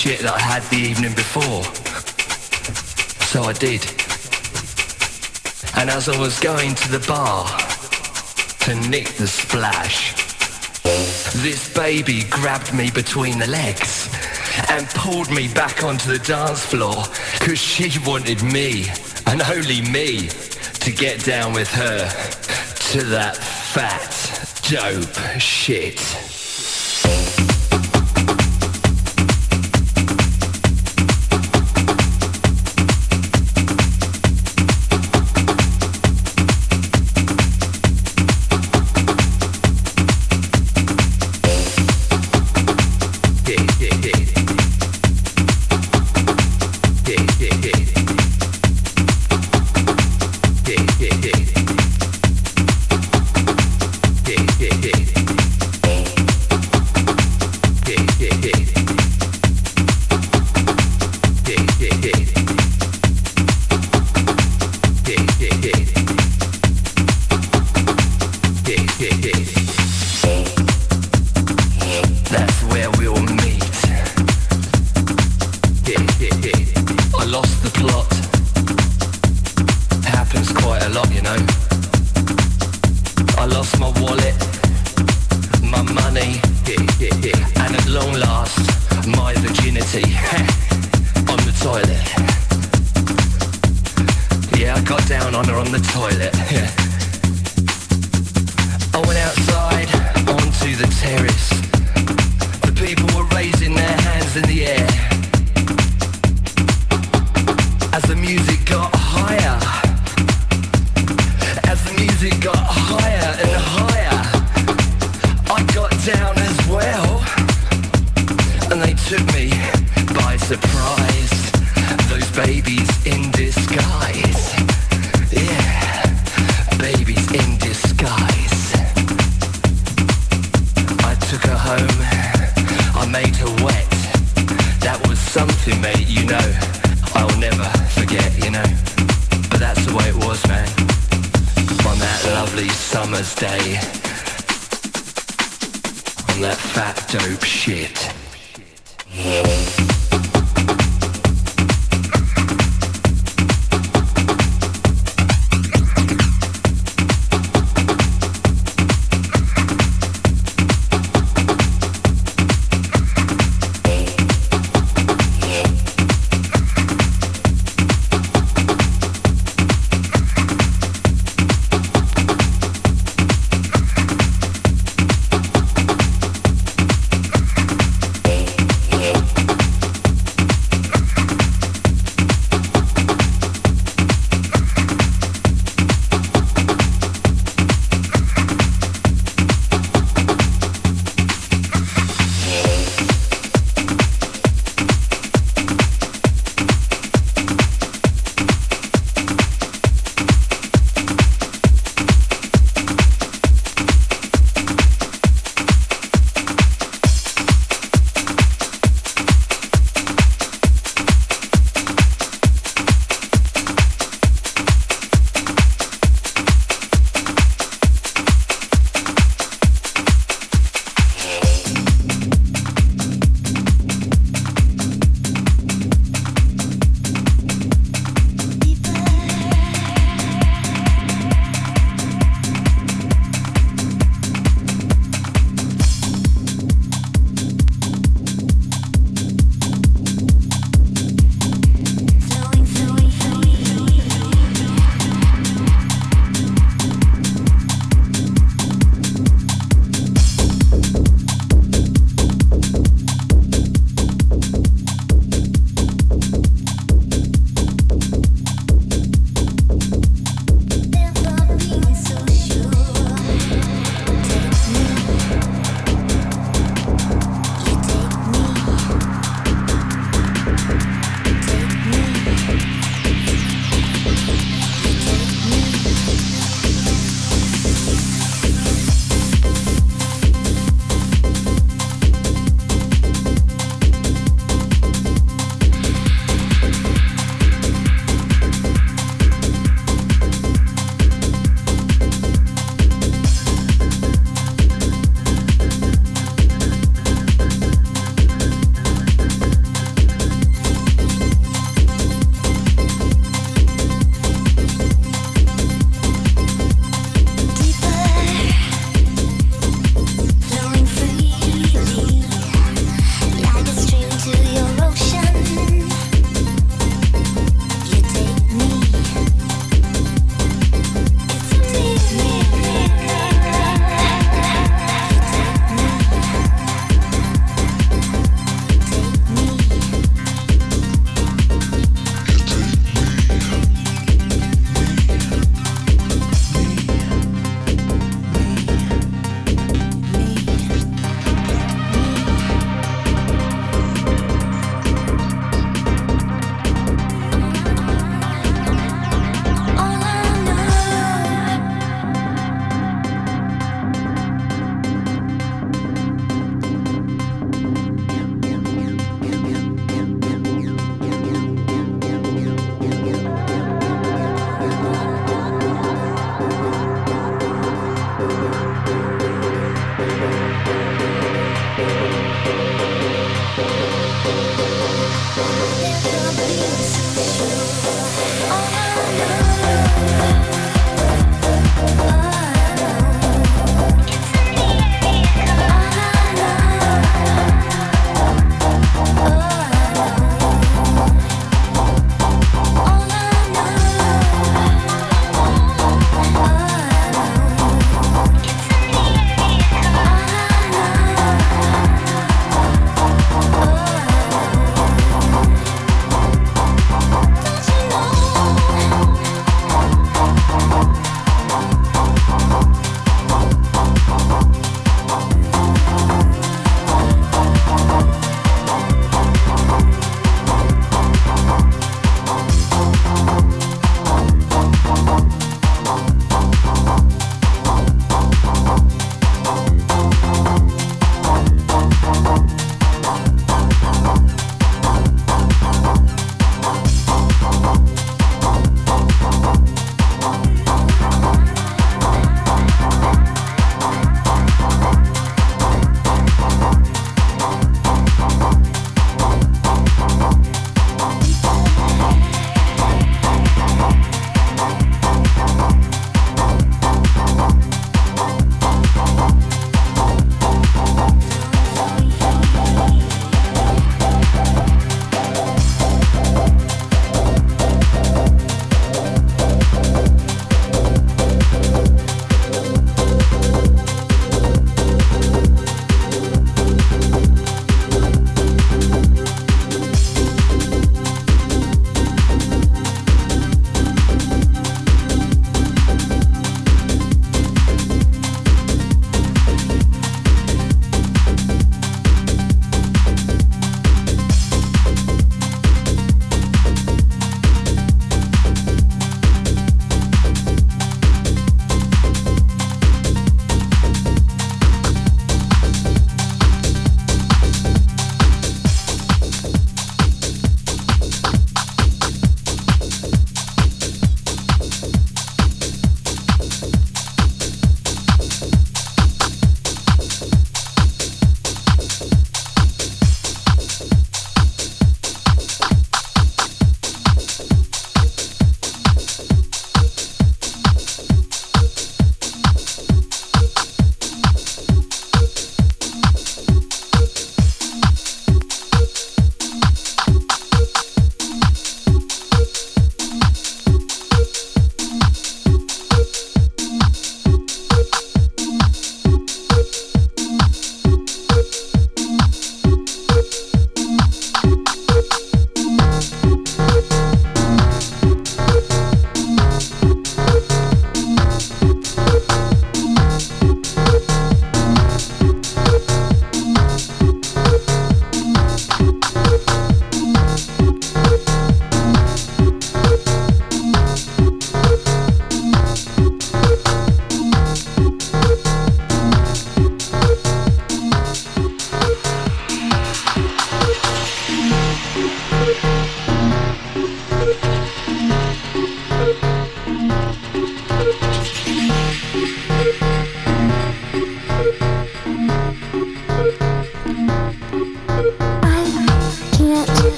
shit that I had the evening before. So I did. And as I was going to the bar to nick the splash, this baby grabbed me between the legs and pulled me back onto the dance floor because she wanted me and only me to get down with her to that fat dope shit.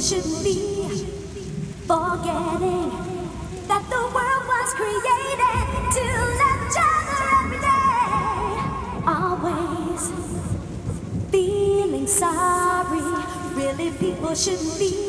Shouldn't be forgetting that the world was created to love each other every day. Always feeling sorry. Really, people shouldn't be